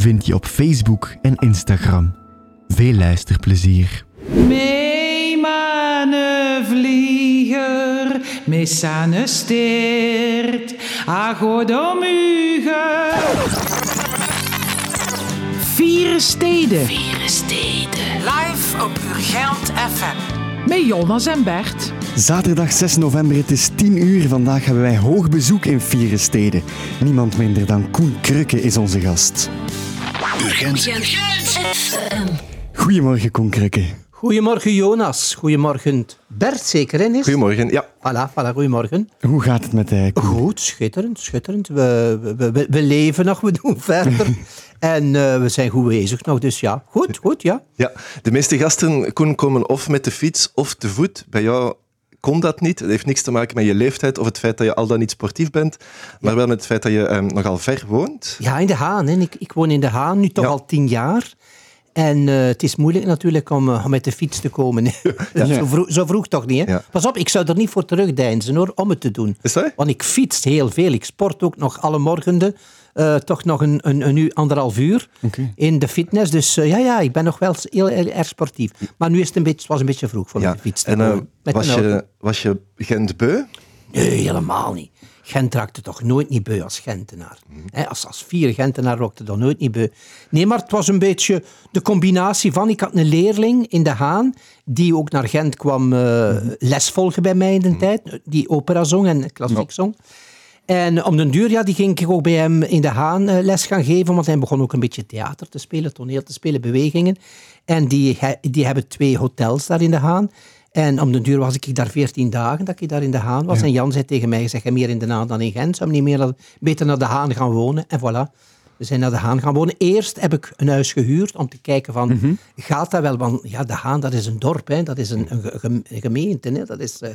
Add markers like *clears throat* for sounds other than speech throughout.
vind je op Facebook en Instagram. Veel luisterplezier. Mee mane vlieger, mee sane steert, agodomuge. Vieren Steden. Vieren Steden. Live op Urgent FM. Met Jonas en Bert. Zaterdag 6 november, het is 10 uur. Vandaag hebben wij hoog bezoek in Vieren Steden. Niemand minder dan Koen Krukke is onze gast. Goedemorgen, Koen Krukke. Goedemorgen Jonas, goedemorgen Bert zeker hè Nis? Goedemorgen, ja. Voilà, voilà, goedemorgen. Hoe gaat het met uh, Koen? Goed, schitterend, schitterend. We, we, we, we leven nog, we doen verder. *laughs* en uh, we zijn goed bezig nog, dus ja, goed, goed, ja. Ja, de meeste gasten Koen, komen of met de fiets of te voet. Bij jou kon dat niet. Het heeft niks te maken met je leeftijd of het feit dat je al dan niet sportief bent, maar wel met het feit dat je um, nogal ver woont. Ja, in De Haan. Hè. Ik, ik woon in De Haan nu toch ja. al tien jaar. En uh, het is moeilijk natuurlijk om, uh, om met de fiets te komen. *laughs* Ja. zo, vroeg, zo, vroeg, toch niet, hè? Ja. Pas op, ik zou er niet voor terugdeinzen hoor, om het te doen. Is dat? Want ik fiets heel veel. Ik sport ook nog alle morgenden. Uh, toch nog een, een, een uur, anderhalf uur okay. in de fitness. Dus ja, ja, ik ben nog wel heel, heel erg sportief. Maar nu is het een beetje, was een beetje vroeg voor ja. de fiets te en, komen. Was je, was je Gent beu? Nee, helemaal niet. Gent raakte toch nooit niet beu als Gentenaar. Mm. He, als, als vier Gentenaar raakte dan nooit niet beu. Nee, maar het was een beetje de combinatie van... Ik had een leerling in De Haan, die ook naar Gent kwam uh, mm. les volgen bij mij in de mm. tijd. Die opera zong en klassiek zong. En om den duur, ja, die ging ik ook bij hem in De Haan uh, les gaan geven, want hij begon ook een beetje theater te spelen, toneel te spelen, bewegingen. En die, die hebben twee hotels daar in De Haan. En om de duur was ik daar veertien dagen dat ik daar in de Haan was. Ja. En Jan zei tegen mij, zeg je meer in de Haan dan in Gent? Zou niet meer naar, beter naar de Haan gaan wonen? En voilà, we zijn naar de Haan gaan wonen. Eerst heb ik een huis gehuurd om te kijken van, mm-hmm. gaat dat wel? Want ja, de Haan, dat is een dorp, hè? dat is een, een, een gemeente. Hè? Dat is... Uh,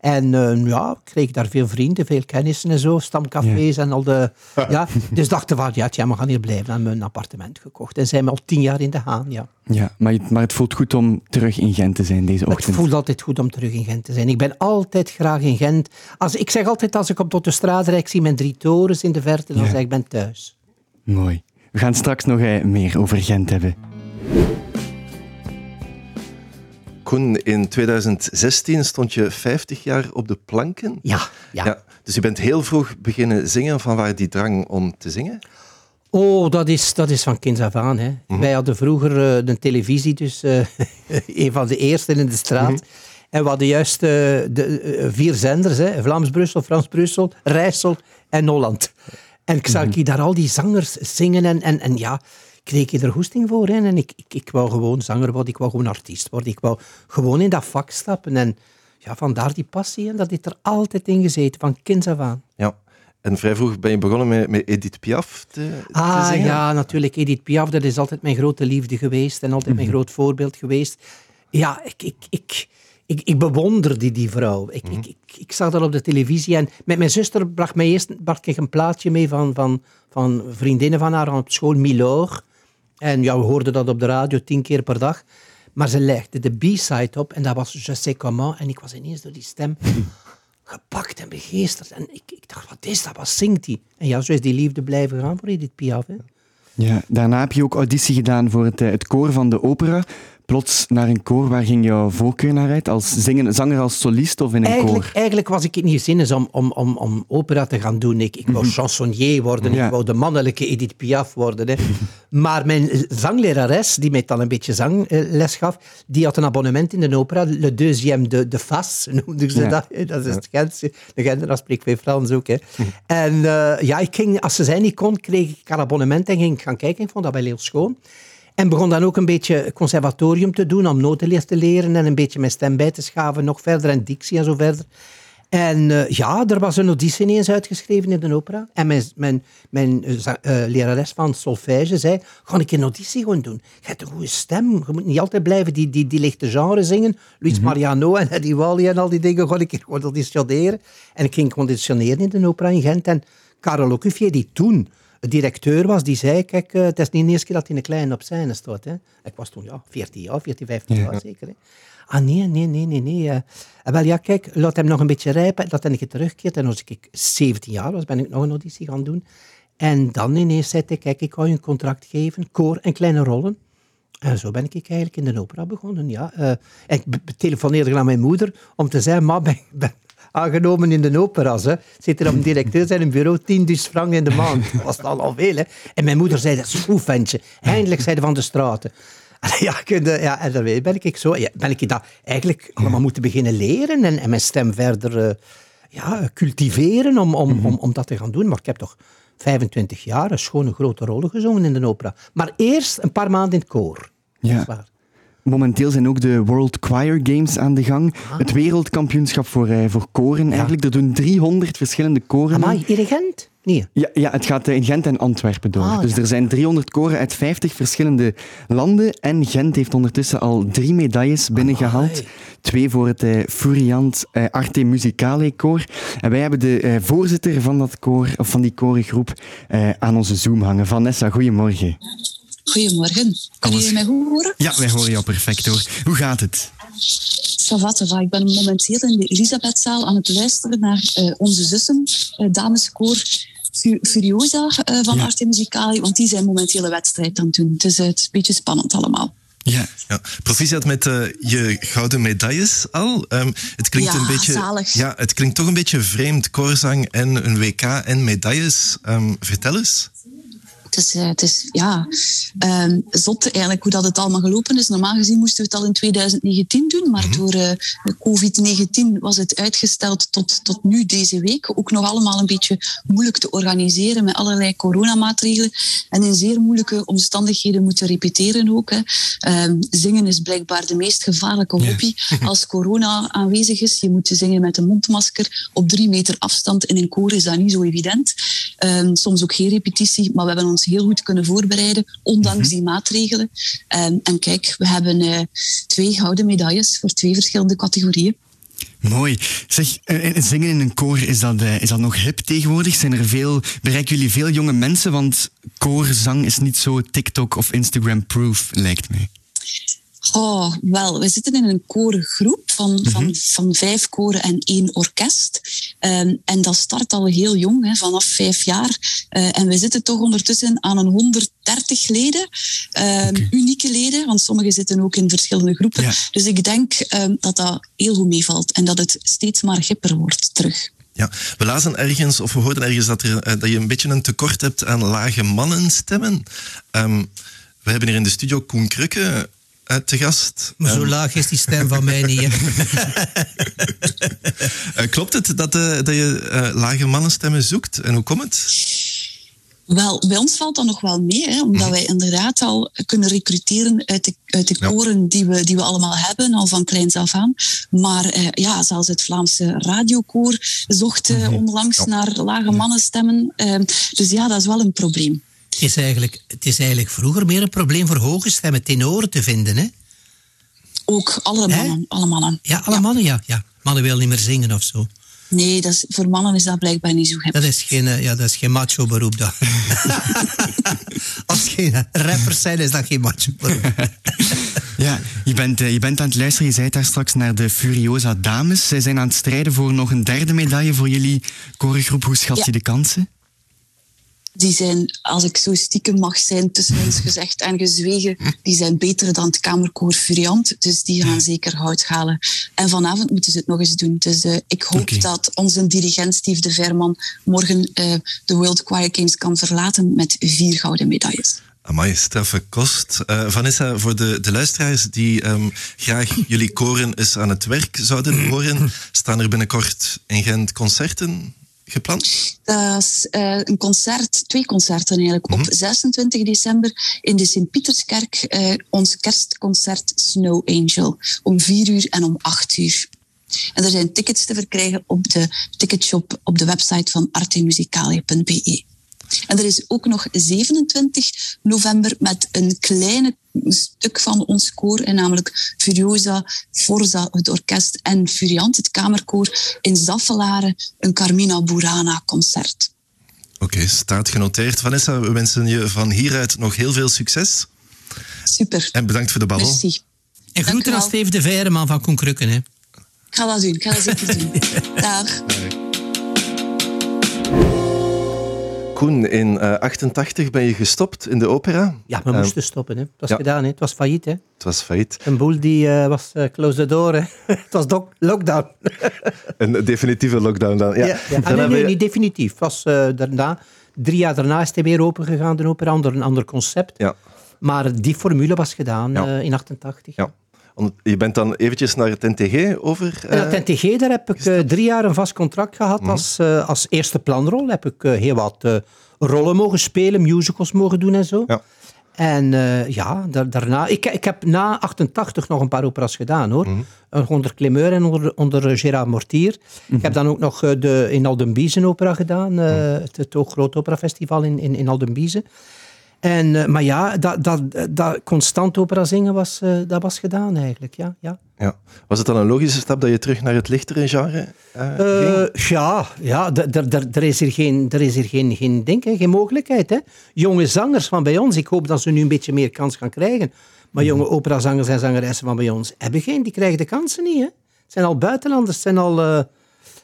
en uh, ja, ik kreeg daar veel vrienden, veel kennissen en zo, stamcafés ja. en al de... *laughs* Ja, dus dachten van, ja, tja, we gaan hier blijven. En hebben een appartement gekocht. En zijn we al tien jaar in de Haan, ja. Ja, maar, maar het voelt goed om terug in Gent te zijn deze ochtend. Het voelt altijd goed om terug in Gent te zijn. Ik ben altijd graag in Gent. Als, ik zeg altijd, als ik op tot de straat rijd, zie mijn drie torens in de verte, dan ja. zeg ik, ben thuis. Mooi. We gaan straks nog eh, meer over Gent hebben. Koen, in 2016 stond je 50 jaar op de planken. Ja, ja. ja dus je bent heel vroeg beginnen zingen. Van waar die drang om te zingen? Oh, dat is, dat is van kinds af aan. Hè. Mm-hmm. Wij hadden vroeger uh, de televisie, dus uh, *laughs* een van de eerste in de straat. Mm-hmm. En we hadden juist uh, de vier zenders, hè. Vlaams-Brussel, Frans-Brussel, Rijssel en Holland. En ik zag mm-hmm. daar al die zangers zingen en, en, en ja kreeg je er goesting voor. Hè? En ik, ik, ik wou gewoon zanger worden, ik wou gewoon artiest worden. Ik wou gewoon in dat vak stappen. En ja, vandaar die passie en dat heeft er altijd in gezeten, van kinds af aan. Ja. En vrij vroeg ben je begonnen met, met Edith Piaf te, ah, te zingen? ja, natuurlijk. Edith Piaf, dat is altijd mijn grote liefde geweest en altijd mijn groot voorbeeld geweest. Ja, ik, ik, ik, ik, ik bewonderde die vrouw. Ik, mm-hmm. ik, ik, ik zag dat op de televisie en met mijn zuster bracht mij eerst bracht ik een plaatje mee van, van, van vriendinnen van haar op school, Milor. En ja, we hoorden dat op de radio tien keer per dag. Maar ze legde de B-side op en dat was Je sais comment. En ik was ineens door die stem *laughs* gepakt en begeesterd. En ik, ik dacht, wat is dat? Wat zingt die? En ja, zo is die liefde blijven gaan voor Edith Piaf. Hè. Ja, daarna heb je ook auditie gedaan voor het, het koor van de opera. Plots naar een koor, waar ging jouw voorkeur naar uit? Als zingen, zanger als solist of in een eigenlijk, koor? Eigenlijk was ik niet zin om, om, om, om opera te gaan doen. Ik, ik wou Mhm. chansonnier worden, ja. ik wou de mannelijke Edith Piaf worden. Hè. *laughs* maar mijn zanglerares, die mij dan een beetje zangles gaf, die had een abonnement in de opera, Le Deuxième de, de Fas, *laughs* noemden ze Ja. dat. hè. Dat is het Gentse. De Gentenaar spreekt veel Frans ook. Hè. En uh, ja, ik ging, als ze zij niet kon, kreeg ik haar abonnement en ging ik gaan kijken. Ik vond dat wel heel schoon. En begon dan ook een beetje conservatorium te doen om notenleer te leren en een beetje mijn stem bij te schaven, nog verder en dictie en zo verder. En uh, ja, er was een auditie ineens uitgeschreven in de opera. En mijn, mijn, mijn uh, lerares van solfège zei, ga ik een auditie gewoon doen. Je hebt een goede stem, je moet niet altijd blijven die, die, die lichte genre zingen. Luis mm -hmm. Mariano en Eddie Wally en al die dingen, ga ik gewoon auditioneren. En ik ging auditioneren in de opera in Gent. En Karel Ocuvier, die toen directeur was, die zei, kijk, uh, het is niet de eerste keer dat hij een klein op scène staat. Hè. Ik was toen ja, 14 jaar, 14, 15 ja. jaar zeker. Hè. Ah nee, nee, nee, nee, nee. Uh, wel ja, kijk, laat hem nog een beetje rijpen. Dat ik terugkeert. En als ik 17 jaar was, ben ik nog een auditie gaan doen. En dan ineens zei hij, kijk, ik ga je een contract geven, koor en kleine rollen. En zo ben ik eigenlijk in de opera begonnen, ja. Uh, ik telefoneerde aan mijn moeder om te zeggen, ma, ben, ben aangenomen in de opera. Hè. Zit er op een directeur zijn bureau, 10 dus frank in de maand. Dat was al al veel, hè. En mijn moeder zei, dat is goed, ventje. Eindelijk zeiden van de straten. Ja, kunde, ja, en daarmee ben ik zo, ja, ben ik dat eigenlijk allemaal moeten beginnen leren en, en mijn stem verder uh, ja, cultiveren om, om, om, om dat te gaan doen. Maar ik heb toch 25 jaar een schone grote rollen gezongen in de opera. Maar eerst een paar maanden in het koor. Ja. Momenteel zijn ook de World Choir Games aan de gang. Ah. Het wereldkampioenschap voor, uh, voor koren eigenlijk. Er doen 300 verschillende koren. Amai, dirigent? Nee. Ja, ja, het gaat in Gent en Antwerpen door. Ah, dus er zijn 300 koren uit 50 verschillende landen. En Gent heeft ondertussen al drie medailles binnengehaald. Twee voor het uh, Furiant Arte Musicale koor. En wij hebben de voorzitter van, dat koor, of van die korengroep aan onze Zoom hangen. Vanessa, goedemorgen. Goedemorgen. Kunnen jullie mij goed horen? Ja, wij horen jou perfect hoor. Hoe gaat het? Ik ben momenteel in de Elisabethzaal aan het luisteren naar uh, onze zussen, uh, dameskoor Furiosa uh, van ja. Arte Musicali, want die zijn momenteel een wedstrijd aan het doen. Dus het is een beetje spannend allemaal. Ja, ja. proficiat met uh, je gouden medailles al. Um, het klinkt ja, een beetje. Zalig. Ja, het klinkt toch een beetje vreemd. Koorzang en een WK en medailles. Um, vertel eens. Het is, uh, het is ja, um, zot eigenlijk hoe dat het allemaal gelopen is. Normaal gezien moesten we het al in 2019 doen, maar mm -hmm. door uh, COVID-19 was het uitgesteld tot, tot nu deze week. Ook nog allemaal een beetje moeilijk te organiseren met allerlei coronamaatregelen. En in zeer moeilijke omstandigheden moeten repeteren ook. Hè. Um, zingen is blijkbaar de meest gevaarlijke hobby *laughs* als corona aanwezig is. Je moet zingen met een mondmasker op drie meter afstand. In een koor is dat niet zo evident. Um, soms ook geen repetitie, maar we hebben ons heel goed kunnen voorbereiden, ondanks mm-hmm. die maatregelen. Um, en kijk, we hebben uh, twee gouden medailles voor twee verschillende categorieën. Mooi. Zeg, zingen in een koor, is dat, uh, is dat nog hip tegenwoordig? Zijn er veel, bereiken jullie veel jonge mensen? Want koorzang is niet zo TikTok of Instagram-proof, lijkt mij. Oh, wel, we zitten in een korengroep van, mm -hmm. van, van vijf koren en één orkest. Um, en dat start al heel jong, hè, vanaf vijf jaar. Uh, en we zitten toch ondertussen aan een 130 leden, um, okay. unieke leden, want sommigen zitten ook in verschillende groepen. Ja. Dus ik denk um, dat dat heel goed meevalt en dat het steeds maar gipper wordt terug. Ja, we lazen ergens, of we hoorden ergens dat, er, uh, dat je een beetje een tekort hebt aan lage mannenstemmen. We hebben hier in de studio Koen Krukke, te gast. Maar zo um. laag is die stem van mij niet. uh, *laughs* klopt het dat, uh, dat je lage mannenstemmen zoekt? En hoe komt het? Wel, bij ons valt dat nog wel mee, hè, omdat wij inderdaad al kunnen recruteren uit de, uit de ja. koren die we, die we allemaal hebben, al van kleins af aan. Maar eh, ja, zelfs het Vlaamse radiokoor zocht eh, onlangs ja. naar lage mannenstemmen. Uh, dus ja, dat is wel een probleem. Het is, eigenlijk, het is eigenlijk vroeger meer een probleem voor hoge stemmen, tenoren te vinden, hè? Ook alle mannen. Alle mannen. Ja, alle ja. mannen, ja, ja. Mannen willen niet meer zingen of zo. Nee, dat is, voor mannen is dat blijkbaar niet zo hip. Dat is geen, ja, dat is geen macho beroep. Dat. *laughs* Als geen rappers zijn, is dat geen macho beroep. *laughs* ja, je bent, je bent aan het luisteren. Je zei daar straks naar de Furiosa Dames. Zij zijn aan het strijden voor nog een derde medaille voor jullie korengroep. Hoe schat ja. je de kansen? Die zijn, als ik zo stiekem mag zijn, tussen ons *laughs* gezegd en gezwegen, die zijn beter dan het Kamerkoor Furiant. Dus die gaan zeker hout halen. En vanavond moeten ze het nog eens doen. Dus uh, ik hoop okay. dat onze dirigent Steve de Verman morgen uh, de World Choir Games kan verlaten met vier gouden medailles. Amai, straffe kost. Uh, Vanessa, voor de, de luisteraars die um, graag jullie koren eens aan het werk zouden horen, *clears throat* staan er binnenkort in Gent concerten gepland? Dat is uh, een concert, twee concerten eigenlijk. Mm -hmm. Op 26 december in de Sint-Pieterskerk uh, ons kerstconcert Snow Angel. Om vier uur en om acht uur. En er zijn tickets te verkrijgen op de ticketshop op de website van artemusicale.be. En er is ook nog 27 november met een kleine stuk van ons koor, en namelijk Furiosa, Forza, het orkest en Furiant, het kamerkoor, in Zaffelaren, een Carmina Burana concert. Oké, staat genoteerd. Vanessa, we wensen je van hieruit nog heel veel succes. Super. En bedankt voor de babbel. Merci. En groeten aan Steve de Vereman van Koen Hè. Ik ga dat doen, ik ga dat zeker doen. *laughs* Dag. Koen, in uh, eh, 88 ben je gestopt in de opera. Ja, we moesten eh, stoppen. Hè. Het was gedaan, hè. het was failliet. Hè. Het was failliet. Een boel die uh, was uh, close the door. *laughs* het was lockdown. *laughs* een definitieve lockdown dan. Ja. ja, ja. Ah, nee, nee, niet definitief. Was, daarna, drie jaar daarna is hij weer open gegaan, de opera, onder een ander concept. Ja. Maar die formule was gedaan in 88. Ja. Je bent dan eventjes naar het NTG over? Uh, het NTG, daar heb ik uh, drie jaar een vast contract gehad mhm. als, uh, als eerste planrol. Heb ik heel wat rollen mogen spelen, musicals mogen doen en zo. Ja. En ja, daarna... Ik, ik heb na 88 nog een paar operas gedaan, hoor. Mm Onder Clemeur en onder, onder Gérard Mortier. Ik heb mhm. dan ook nog de, in opera gedaan. Mhm. Het, het Groot Opera Festival in, in, in. En, uh, maar ja, dat, dat, dat constant opera zingen was, uh, dat was gedaan eigenlijk. Ja, ja. Ja. Was het dan een logische stap dat je terug naar het lichtere genre uh, ging? Ja, ja er is hier geen, er is hier geen, geen, hè, geen mogelijkheid. Hè. Jonge zangers van bij ons, ik hoop dat ze nu een beetje meer kans gaan krijgen. Maar jonge mhm. operazangers en zangeressen van bij ons hebben geen, die krijgen de kansen niet. Hè. Het zijn al buitenlanders, het zijn al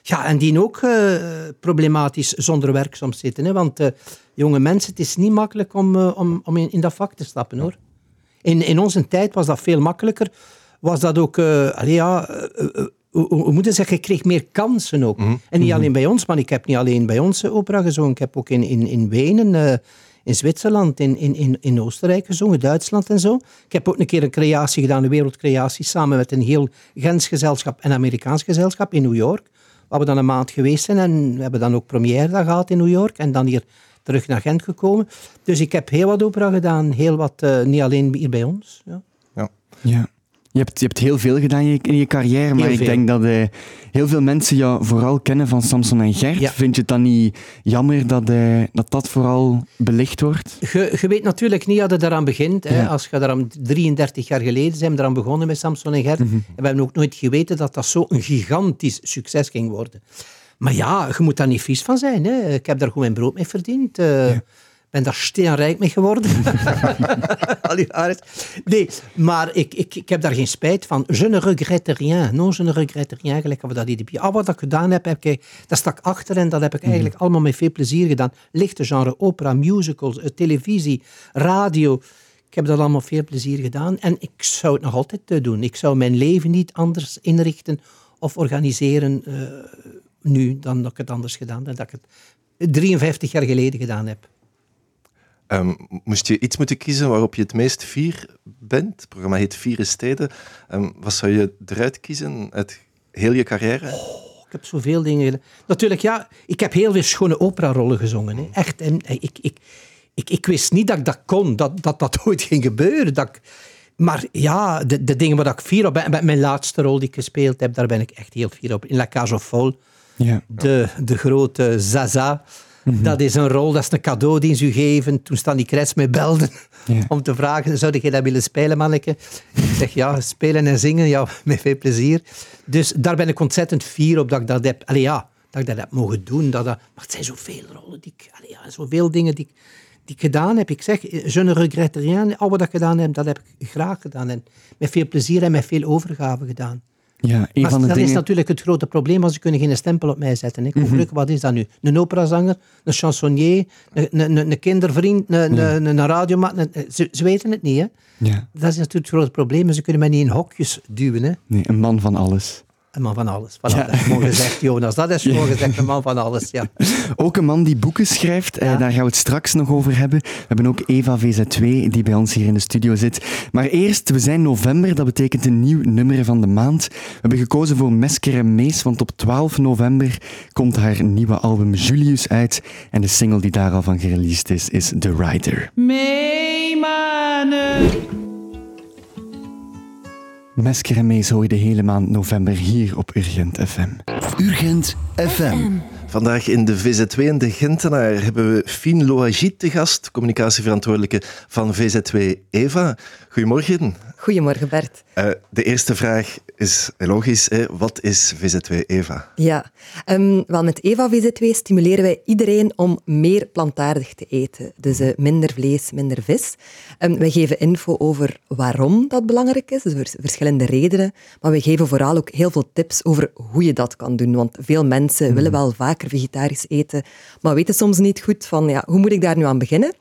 ja, en die ook uh, problematisch zonder werk soms zitten. Hè? Want uh, jonge mensen, het is niet makkelijk om, uh, om, om in, in, dat vak te stappen hoor. In, in onze tijd was dat veel makkelijker. Was dat ook, allee, ja, hoe moet je zeggen, je kreeg meer kansen ook. Mhm. En niet mhm. alleen bij ons, maar ik heb niet alleen bij ons opera gezongen. Ik heb ook in, in, in Wenen, in Zwitserland, in, in, in Oostenrijk gezongen, Duitsland en zo. Ik heb ook een keer een creatie gedaan, een wereldcreatie, samen met een heel Gens gezelschap en Amerikaans gezelschap in New York. Waar we dan een maand geweest zijn en we hebben dan ook première gehad in New York en dan hier terug naar Gent gekomen. Dus ik heb heel wat opera gedaan, heel wat, uh, niet alleen hier bij ons. Ja. ja. ja. Je hebt, je hebt heel veel gedaan in je, in je carrière, maar ik denk dat uh, heel veel mensen jou vooral kennen van Samson en Gert. Vind je het dan niet jammer dat uh, dat, dat vooral belicht wordt? Je, je weet natuurlijk niet dat het daaraan begint. Hè. Als je daaraan 33 jaar geleden zijn we eraan begonnen met Samson en Gert. Mhm. En we hebben ook nooit geweten dat dat zo'n gigantisch succes ging worden. Maar ja, je moet daar niet vies van zijn. Hè. Ik heb daar gewoon mijn brood mee verdiend. Uh, ben daar steenrijk mee geworden. *laughs* nee, maar ik, ik, ik heb daar geen spijt van. Je ne regrette rien. Non, je ne regrette rien. Gelijk we dat idee. Al wat ik gedaan heb, heb ik, dat stak achter en dat heb ik mhm. eigenlijk allemaal met veel plezier gedaan. Lichte genre, opera, musicals, eh, televisie, radio. Ik heb dat allemaal veel plezier gedaan en ik zou het nog altijd eh, doen. Ik zou mijn leven niet anders inrichten of organiseren uh, nu dan dat ik het anders gedaan heb. Dat ik het 53 jaar geleden gedaan heb. Um, moest je iets moeten kiezen waarop je het meest fier bent? Het programma heet Vier Steden. Um, wat zou je eruit kiezen uit heel je carrière? Oh, ik heb zoveel dingen gedaan. Natuurlijk, ja, ik heb heel veel schone operarollen gezongen. Hè. Echt. En ik, ik, ik, ik, wist niet dat ik dat kon, dat dat, dat *laughs* ooit ging gebeuren. Dat ik, maar ja, de, de dingen waar ik fier op ben, met mijn laatste rol die ik gespeeld heb, daar ben ik echt heel fier op. In La Cage Folles, ja. de, de grote Zaza. Mhm. Dat is een rol, dat is een cadeau die ze u geven. Toen staan die krijts mee belden *laughs* om te vragen, zou je dat willen spelen, manneke? Ik zeg, ja, spelen en zingen, ja, *laughs* met veel plezier. Dus daar ben ik ontzettend fier op dat ik dat heb. Allee, ja, dat ik dat heb mogen doen. Dat, dat, maar het zijn zoveel rollen, die ik, allee, ja, zoveel dingen die, die ik gedaan heb. Ik zeg, je ne regrette rien. Al wat ik gedaan heb, dat heb ik graag gedaan. En met veel plezier en met veel overgave gedaan. Ja, een maar van de dat dingen... is natuurlijk het grote probleem, als ze kunnen geen stempel op mij zetten. Ik mm wat is dat nu? Een operazanger, een chansonnier, een, een, een kindervriend, een, een, een radiomat. Ze, ze, weten het niet, hè? Ja. Dat is natuurlijk het grote probleem. Ze kunnen mij niet in hokjes duwen. Hè? Nee, een man van alles. Een man van alles. Voilà, ja. Dat is gewoon gezegd, Jonas. Dat is gewoon gezegd, een man van alles, ja. Ook een man die boeken schrijft. Eh, daar gaan we het straks nog over hebben. We hebben ook Eva VZ2, die bij ons hier in de studio zit. Maar eerst, we zijn november. Dat betekent een nieuw nummer van de maand. We hebben gekozen voor Mesker en Mees, want op 12 november komt haar nieuwe album Julius uit. En de single die daar al van gereleased is, is The Rider. Meemanen. Mesker en Mees hoor de hele maand november hier op Urgent FM. Urgent FM. Vandaag in de VZ2 in de Gentenaar hebben we Fien Loagit te gast, communicatieverantwoordelijke van VZ2 Eva. Goedemorgen. Goedemorgen Bert. Uh, de eerste vraag is logisch. Hè? Wat is VZ2 Eva? Ja, um, wel met Eva VZ2 stimuleren wij iedereen om meer plantaardig te eten. Dus uh, minder vlees, minder vis. Um, wij geven info over waarom dat belangrijk is, dus verschillende redenen. Maar we geven vooral ook heel veel tips over hoe je dat kan doen. Want veel mensen mm. willen wel vegetarisch eten, maar weten soms niet goed van ja, hoe moet ik daar nu aan beginnen?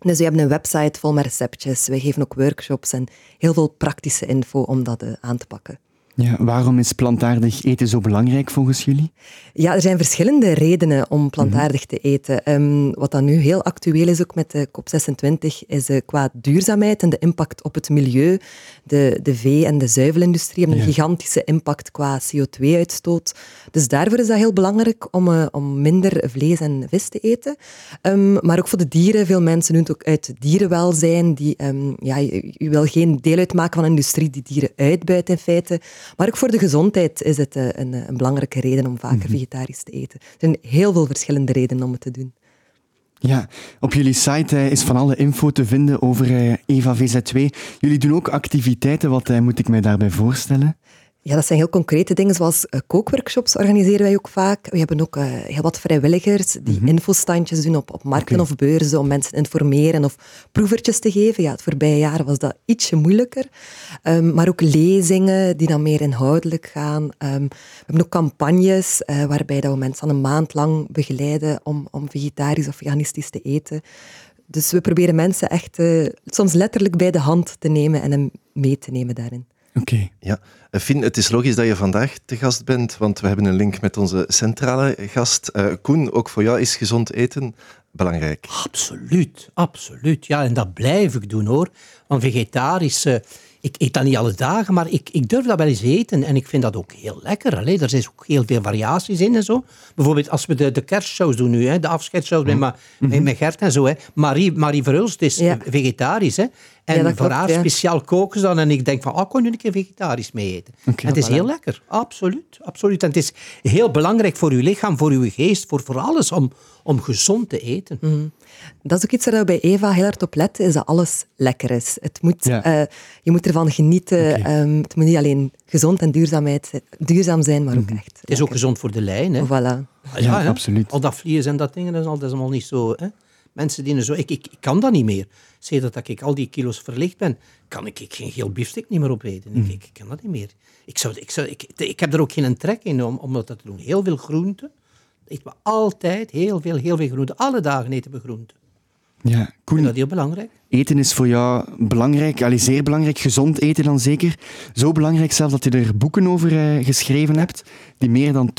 Dus we hebben een website vol met receptjes. We geven ook workshops en heel veel praktische info om dat uh, aan te pakken. Ja, waarom is plantaardig eten zo belangrijk volgens jullie? Ja, er zijn verschillende redenen om plantaardig te eten. Um, wat dan nu heel actueel is, ook met de COP26, is uh, qua duurzaamheid en de impact op het milieu. De, de vee- en de zuivelindustrie hebben een gigantische impact qua CO2-uitstoot. Dus daarvoor is dat heel belangrijk om, uh, om minder vlees en vis te eten. Um, maar ook voor de dieren. Veel mensen doen het ook uit dierenwelzijn. Die, um, ja, je, je, wil geen deel uitmaken van een industrie die dieren uitbuit in feite. Maar ook voor de gezondheid is het uh, een, een, belangrijke reden om vaker mm -hmm. vegetarisch te eten. Er zijn heel veel verschillende redenen om het te doen. Ja, op jullie site uh, is van alle info te vinden over Eva VZ2. Jullie doen ook activiteiten, wat moet ik mij daarbij voorstellen? Ja, dat zijn heel concrete dingen, zoals uh, kookworkshops organiseren wij ook vaak. We hebben ook uh, heel wat vrijwilligers die mm -hmm. infostandjes doen op, op markten okay. of beurzen om mensen te informeren of proevertjes te geven. Ja, het voorbije jaar was dat ietsje moeilijker. Um, maar ook lezingen die dan meer inhoudelijk gaan. Um, we hebben ook campagnes uh, waarbij dat we mensen aan een maand lang begeleiden om, om vegetarisch of veganistisch te eten. Dus we proberen mensen echt soms letterlijk bij de hand te nemen en hem mee te nemen daarin. Oké. Okay. Ja, Fien, het is logisch dat je vandaag te gast bent, want we hebben een link met onze centrale gast. Uh, Koen, ook voor jou is gezond eten belangrijk. Absoluut, absoluut. Ja, en dat blijf ik doen hoor. Want vegetarisch, uh, ik eet dat niet alle dagen, maar ik, ik durf dat wel eens eten en ik vind dat ook heel lekker. Allee, er zijn ook heel veel variaties in en zo. Bijvoorbeeld als we de, de kerstshows doen nu, hè, de afscheidsshows mm. met, met, met Gert en zo. Hè. Marie, Marie Verhulst is ja. vegetarisch. Hè. En ja, voor klopt, haar ja. speciaal koken ze dan. En ik denk van, oh, kon nu een keer vegetarisch mee eten. Okay, het is heel lekker. Absoluut. absoluut. En het is heel belangrijk voor uw lichaam, voor uw geest, voor, voor alles, om, om gezond te eten. Mm. Dat is ook iets waar we bij Eva heel hard op letten, is dat alles lekker is. Het moet, ja. uh, je moet ervan genieten. Okay. Um, het moet niet alleen gezond en duurzaamheid, duurzaam zijn, maar ook mm. echt Het is lekker. ook gezond voor de lijn. Hè? Voilà. Ja, ja absoluut. Al dat vliegen en dat dingen, dat is allemaal niet zo... Hè? Mensen die zo... Ik, ik, ik kan dat niet meer. Sinds dat ik al die kilo's verlicht ben, kan ik, ik geen geel biefstuk niet meer opeten. Mm. Ik, ik, ik, kan dat niet meer. Ik, zou, ik, zou, ik, ik heb er ook geen trek in om, om dat te doen. Heel veel groenten. Eten we altijd heel veel, heel veel groenten. Alle dagen eten we. Ja, Koen, dat heel belangrijk. Eten is voor jou belangrijk, allee, zeer belangrijk. Gezond eten dan zeker. Zo belangrijk zelf dat je er boeken over uh, geschreven hebt, die meer dan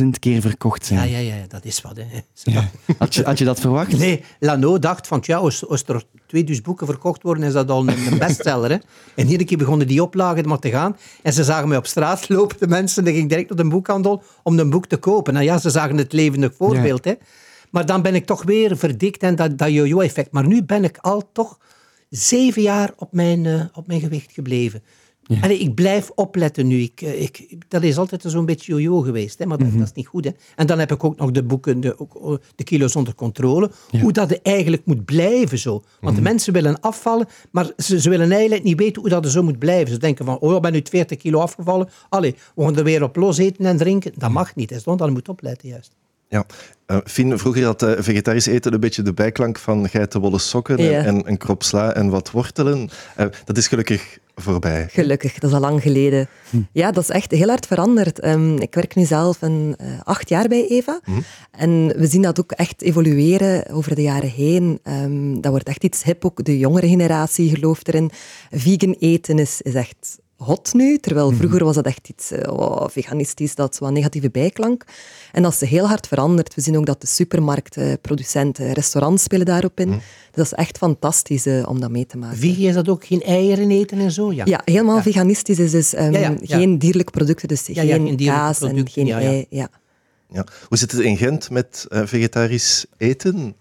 250.000 keer verkocht zijn. Ja, ja, ja, dat is wat. Hè. *laughs* Ja. Had, je, had je dat verwacht? Nee, Lano dacht van, ja, als, als er 2000 boeken verkocht worden, is dat al een, bestseller. Hè. En iedere keer begonnen die oplagen maar te gaan. En ze zagen mij op straat lopen, de mensen. En ik ging direct naar de boekhandel om een boek te kopen. Nou ja, ze zagen het levendig voorbeeld. Ja. Hè. Maar dan ben ik toch weer verdikt en dat, dat yo-yo-effect. Maar nu ben ik al toch zeven jaar op mijn, uh, op mijn gewicht gebleven. Ja. Allee, ik blijf opletten nu. Ik, ik, dat is altijd zo'n beetje yo-yo geweest, hè, maar dat, mm -hmm. dat, is niet goed. Hè. En dan heb ik ook nog de boeken, de, de kilo's onder controle. Ja. Hoe dat eigenlijk moet blijven zo. Want mm -hmm. de mensen willen afvallen, maar ze, ze, willen eigenlijk niet weten hoe dat er zo moet blijven. Ze denken van, oh, ik ben nu 40 kilo afgevallen. Allee, we gaan er weer op los eten en drinken. Dat mag niet. Dus dan moet opletten juist. Ja, uh, Fien, vroeger had uh, vegetarisch eten een beetje de bijklank van geitenwolle sokken ja. en een krop sla en wat wortelen. Uh, dat is gelukkig voorbij. Gelukkig, dat is al lang geleden. Hm. Ja, dat is echt heel hard veranderd. Um, ik werk nu zelf een, acht jaar bij Eva. Hm. En we zien dat ook echt evolueren over de jaren heen. Um, dat wordt echt iets hip, ook de jongere generatie gelooft erin. Vegan eten is, is echt hot nu, terwijl vroeger was dat echt iets oh, veganistisch, dat zo'n negatieve bijklank. En dat is heel hard veranderd. We zien ook dat de supermarkten, producenten, restaurants spelen daarop in. Mm. Dat is echt fantastisch uh, om dat mee te maken. Vegan is dat ook geen eieren eten en zo? Ja, ja helemaal ja. veganistisch is dus um, ja, geen dierlijke producten, dus geen kaas en geen ei. Ja. Ja. Hoe zit het in Gent met uh, vegetarisch eten?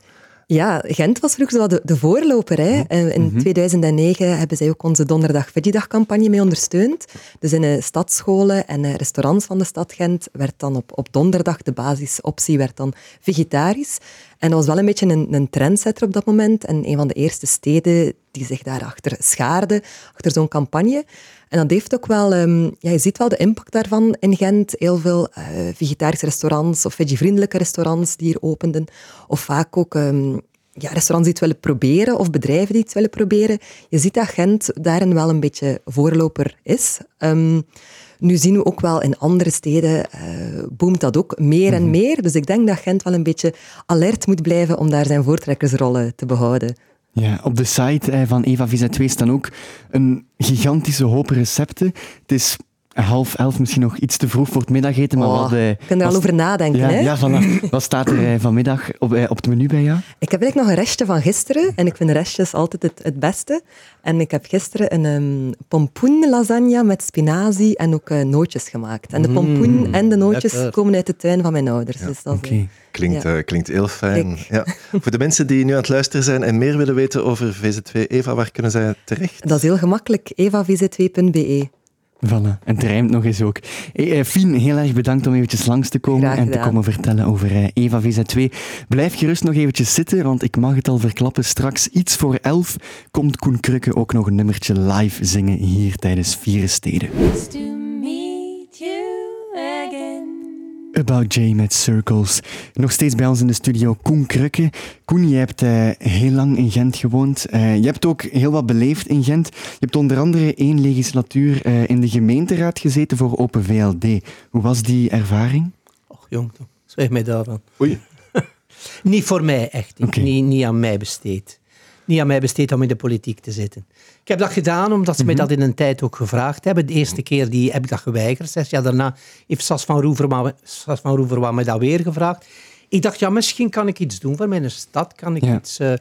Ja, Gent was vroeger zo de, de voorloper. Hè. Mhm. In 2009 mhm. hebben zij ook onze Donderdag Veggie campagne mee ondersteund. Dus in de stadsscholen en restaurants van de stad Gent werd dan op, op donderdag de basisoptie werd dan vegetarisch. En dat was wel een beetje een, een trendsetter op dat moment. En een van de eerste steden die zich daarachter schaarde, achter zo'n campagne. En dat heeft ook wel, um, ja, je ziet wel de impact daarvan in Gent. Heel veel uh, vegetarische restaurants of veggie-vriendelijke restaurants die hier openden. Of vaak ook um, ja, restaurants die het willen proberen of bedrijven die het willen proberen. Je ziet dat Gent daarin wel een beetje voorloper is. Um, nu zien we ook wel in andere steden, uh, boomt dat ook meer en mhm. meer. Dus ik denk dat Gent wel een beetje alert moet blijven om daar zijn voortrekkersrollen te behouden. Ja, op de site eh, van Eva Visa 2 staan ook een gigantische hoop recepten. Het is half elf misschien nog iets te vroeg voor het middageten. Maar oh, wat, uh, er al over nadenken. Ja, hè? ja *laughs* wat staat er uh, vanmiddag op, uh, op het menu bij jou? Ik heb eigenlijk nog een restje van gisteren. En ik vind restjes altijd het, het beste. En ik heb gisteren een um, pompoen lasagne met spinazie en ook nootjes gemaakt. En de pompoen mm, en de nootjes komen uit de tuin van mijn ouders. Ja, dus dat okay. Klinkt, ja. klinkt heel fijn. Ja. Voor de mensen die nu aan het luisteren zijn en meer willen weten over VZ2 Eva, waar kunnen zij terecht? Dat is heel gemakkelijk. evavz2.be Voilà, en het rijmt nog eens ook. Hey, eh, Fien, heel erg bedankt om eventjes langs te komen en te komen vertellen over uh, Eva VZ2. Blijf gerust nog eventjes zitten, want ik mag het al verklappen. Straks iets voor elf komt Koen Krukke ook nog een nummertje live zingen hier tijdens Vieren Steden. About Jay met Circles. Nog steeds bij ons in de studio Koen Krukke. Koen, je hebt uh, heel lang in Gent gewoond. Uh, je hebt ook heel wat beleefd in Gent. Je hebt onder andere één legislatuur uh, in de gemeenteraad gezeten voor Open VLD. Hoe was die ervaring? Och jong, zwijg mij daarvan. Oei. *laughs* niet voor mij, echt. Okay. Niet, niet aan mij besteed niet aan mij besteed om in de politiek te zitten. Ik heb dat gedaan omdat ze mij mhm. dat in een tijd ook gevraagd hebben. De eerste keer die, heb ik dat geweigerd. Zes jaar daarna heeft Sas van Roever, Sas van mij dat weer gevraagd. Ik dacht, ja, misschien kan ik iets doen voor mijn stad. Kan ik iets, uh,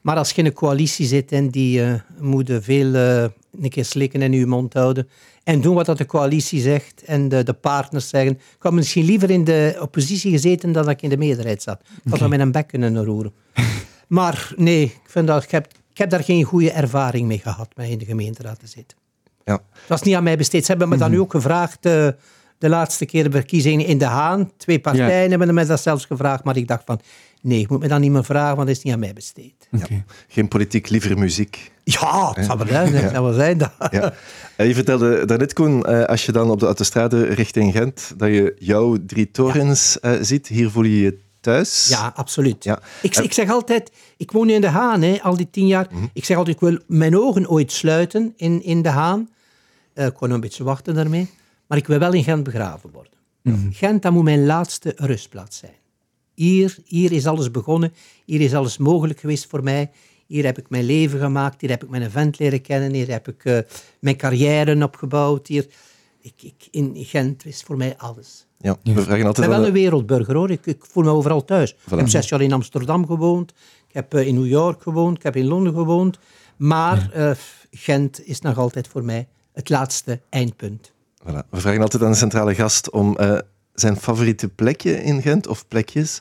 maar als je in een coalitie zit en die uh, moeten veel uh, een keer slikken en uw mond houden en doen wat dat de coalitie zegt en de, de partners zeggen. Ik had misschien liever in de oppositie gezeten dan dat ik in de meerderheid zat. Ik had okay. met een bek kunnen roeren. *laughs* Maar nee, ik, vind dat, ik, heb, ik heb daar geen goede ervaring mee gehad, mij in de gemeenteraad te zitten. Ja. Dat was niet aan mij besteed. Ze hebben me dan nu ook gevraagd, uh, de laatste keer de verkiezingen in De Haan. Twee partijen hebben me dat zelfs gevraagd, maar ik dacht van, nee, ik moet me dat niet meer vragen, want dat is niet aan mij besteed. Ja. Geen politiek, liever muziek. Ja, dat zou wel zijn. Dat wel zijn dat. Ja. Eh, je vertelde daarnet, Koen, eh, als je dan op de autostrade richting Gent, dat je jouw drie torens ziet. Hier voel je je thuis. Ja, absoluut. Ja. Ik, ik zeg altijd, ik woon nu in De Haan, hè, al die tien jaar. Mhm. Ik zeg altijd, ik wil mijn ogen ooit sluiten in, in De Haan. Uh, ik kon nog een beetje wachten daarmee. Maar ik wil wel in Gent begraven worden. Mhm. Gent, dat moet mijn laatste rustplaats zijn. Hier, hier is alles begonnen. Hier is alles mogelijk geweest voor mij. Hier heb ik mijn leven gemaakt. Hier heb ik mijn vent leren kennen. Hier heb ik uh, mijn carrière opgebouwd. Hier, ik, ik, in Gent is voor mij alles. Ja, we vragen altijd ik ben wel een wereldburger hoor. Ik, ik voel me overal thuis. Ik heb zes jaar in Amsterdam gewoond. Ik heb uh, in New York gewoond. Ik heb in Londen gewoond. Maar uh, Gent is nog altijd voor mij het laatste eindpunt. Voilà. We vragen altijd aan de centrale gast om uh, zijn favoriete plekje in Gent of plekjes.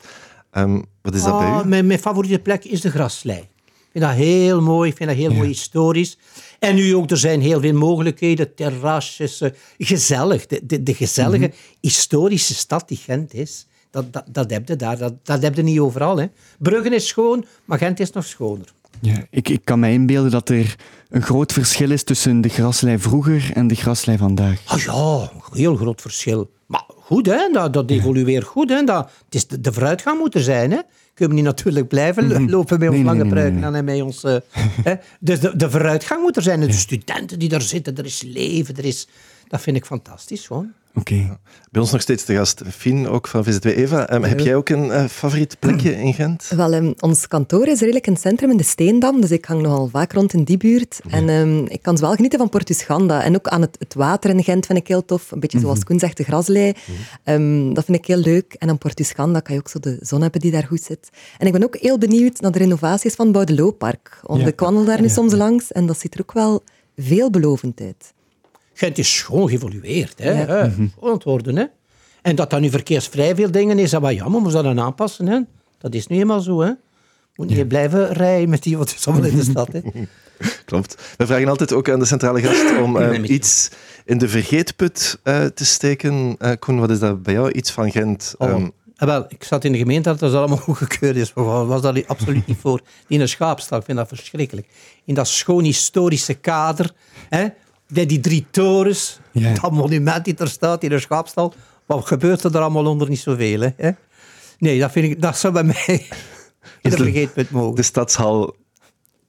Um, wat is dat bij ah, u? Mijn, mijn favoriete plek is de graslei. Vind dat heel mooi, ik vind dat heel mooi historisch. En nu ook, er zijn heel veel mogelijkheden, terrasjes, eh, gezellig. De, de, de gezellige mhm. historische stad die Gent is, dat, dat, dat heb je daar. Dat, dat heb je niet overal. Hè. Bruggen is schoon, maar Gent is nog schoner. Ja, ik, ik kan me inbeelden dat er een groot verschil is tussen de graslei vroeger en de graslei vandaag. Ah ja, een heel groot verschil. Maar goed, hè? Dat, dat evolueert goed. Hè? Dat, het is de, de vooruitgang moet er zijn. Hè? Kunnen we niet natuurlijk blijven mhm. lopen met ons lange pruiken en met ons... Uh, *laughs* hè. Dus de, de vooruitgang moet er zijn. De studenten die daar zitten, er is leven, er is... Dat vind ik fantastisch, gewoon. Oké. Bij ons nog steeds de gast Fien, ook van VZW Eva. Um, heb jij ook een uh, favoriet plekje in Gent? Wel, um, ons kantoor is redelijk in het centrum in de Steendam, dus ik hang nogal vaak rond in die buurt. En um, ik kan wel genieten van Portusganda. En ook aan het, het, water in Gent vind ik heel tof. Een beetje mm -hmm. zoals Koen zegt, de graslei. Mm dat vind ik heel leuk. En aan Portusganda kan je ook zo de zon hebben die daar goed zit. En ik ben ook heel benieuwd naar de renovaties van Boudelooppark. Want ja. ik wandel daar nu ja. soms langs en dat ziet er ook wel veelbelovend uit. Gent is schoon geëvolueerd. Hè? Ja. Uh, Hè? En dat dan nu verkeersvrij veel dingen is, dat wel jammer, moeten ze dat dan aanpassen. Hè? Dat is nu eenmaal zo. Hè? Moet je blijven rijden met die auto's allemaal in de stad. Hè. *laughs* Klopt. We vragen altijd ook aan de centrale gast *coughs* om uh, iets in de vergeetput uh, te steken. Uh, Koen, wat is dat bij jou? Iets van Gent? Oh. Um, wel, ik zat in de gemeente dat dat allemaal *laughs* goedgekeurd is. was dat absoluut niet voor. In een schaapstal, ik vind dat verschrikkelijk. In dat schoon historische kader, hè, die drie torens, dat monument die er staat in een schaapstal. Wat gebeurt er allemaal onder? Niet zoveel. Hè? Nee, dat, vind ik, dat zou bij mij *laughs* in de vergeetput mogen. De stadshal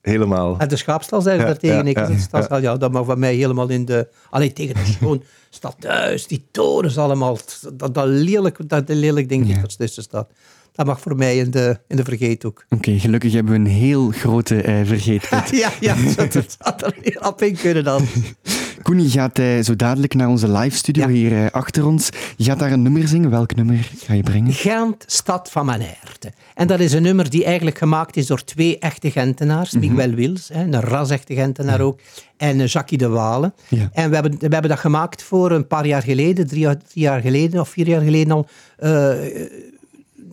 helemaal. En de schaapstal zijn ja, tegen. Ja, ja, ja, ja. dat mag van mij helemaal in de... Alleen tegen de schoon stadhuis, die torens allemaal. Dat, dat lelijk, dat lelijk ding dat er tussen staat. Dat mag voor mij in de, in de vergeethoek. Oké, gelukkig hebben we een heel grote uh, vergeethoek. *laughs* ja, ja, *laughs* dat had er heel op in kunnen dan. *laughs* Koen, je gaat uh, zo dadelijk naar onze live studio hier uh, achter ons. Je gaat daar een nummer zingen. Welk nummer ga je brengen? Gent, stad van mijn herte. En dat is een nummer die eigenlijk gemaakt is door twee echte Gentenaars. Mm -hmm. Miguel Wils, hè, een ras-echte Gentenaar ja. ook. En uh, Jackie de Walen. Ja. En we hebben, we hebben dat gemaakt voor een paar jaar geleden, drie, drie jaar geleden of vier jaar geleden al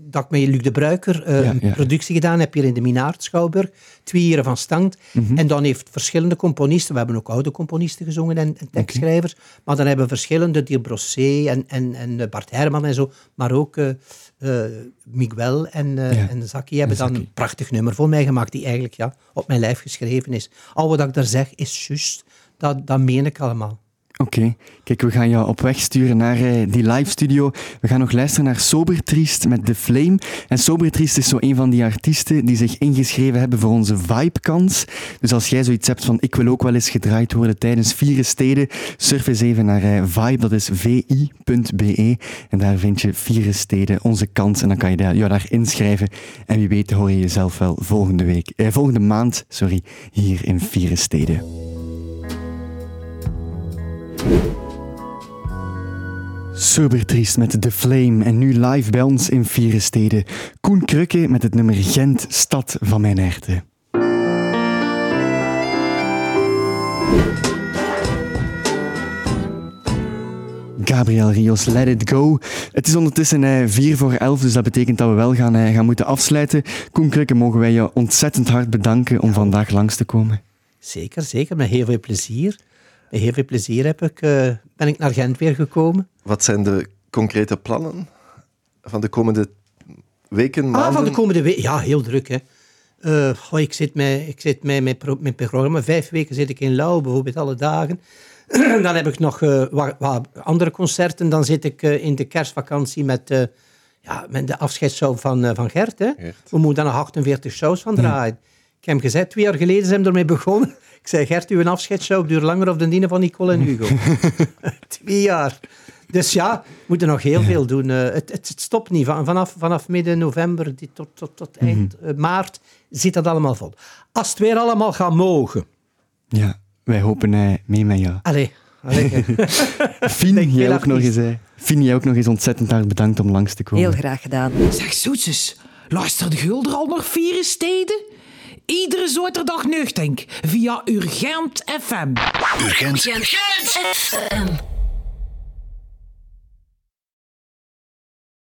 dat ik met Luc de Bruiker uh, een productie gedaan heb hier in de Minaard Schouwburg. Twee jaren van stand. Mm -hmm. En dan heeft verschillende componisten, we hebben ook oude componisten gezongen en, en tekstschrijvers, okay. maar dan hebben we verschillende, Dier Brossé en, en, en Bart Herman en zo, maar ook uh, uh, Miguel en, en Zaki hebben dan een prachtig nummer voor mij gemaakt, die eigenlijk ja, op mijn lijf geschreven is. Al wat ik daar zeg is juist, dat, dat meen ik allemaal. Oké, kijk, we gaan jou op weg sturen naar uh, die live studio. We gaan nog luisteren naar Sober Triest met The Flame. En Sober Triest is zo een van die artiesten die zich ingeschreven hebben voor onze Vibe-kans. Dus als jij zoiets hebt van ik wil ook wel eens gedraaid worden tijdens Vieren Steden, surf eens even naar uh, Vibe, dat is vi.be. En daar vind je Vieren Steden, onze kans. En dan kan je daar, jou daar inschrijven. En wie weet hoor je jezelf wel volgende week, eh, volgende maand, sorry, hier in Vieren Steden. Sober Triest met The Flame en nu live bij ons in Vieren Steden. Koen Krukke met het nummer Gent, stad van mijn herten. Gabriel Rios, Let It Go. Het is ondertussen eh, vier voor elf, dus dat betekent dat we wel gaan, eh, gaan moeten afsluiten. Koen Krukke, mogen wij je ontzettend hard bedanken om vandaag langs te komen. Zeker, zeker. Met heel veel plezier. Met heel veel plezier heb ik, uh, ben ik naar Gent weer gekomen. Wat zijn de concrete plannen van de komende weken, maanden? Ah, van de komende weken? Ja, heel druk. Hè. Uh, oh, ik zit, met, ik zit met mijn, mijn programma. Vijf weken zit ik in Lauw, bijvoorbeeld alle dagen. *clears throat* dan heb ik nog uh, wat, wat, andere concerten. Dan zit ik in de kerstvakantie met, ja, met de afscheidsshow van, van Gert, hè. Gert. We moeten daar nog 48 shows van draaien. Ja. Ik heb hem gezegd, twee jaar geleden zijn we ermee begonnen. *laughs* Ik zei, Gert, uw afscheidsshow duurt langer of de dienen van Nicole en Hugo. *laughs* Twee jaar. Dus ja, we moeten nog heel ja. veel doen. Uh, het, het, het, stopt niet. Van, vanaf, vanaf midden november tot, tot, tot eind mm -hmm. uh, maart zit dat allemaal vol. Als het weer allemaal gaat mogen. Ja, wij hopen uh, mee met jou. Allee. Allee. *laughs* Fien, jij ook nog eens, Fien, jij ook nog eens ontzettend hard bedankt om langs te komen. Heel graag gedaan. Zeg, zoetjes, luistert Gulder al nog vier steden? Iedere zaterdag nuchtink via Urgent FM. Urgent, Urgent. FM.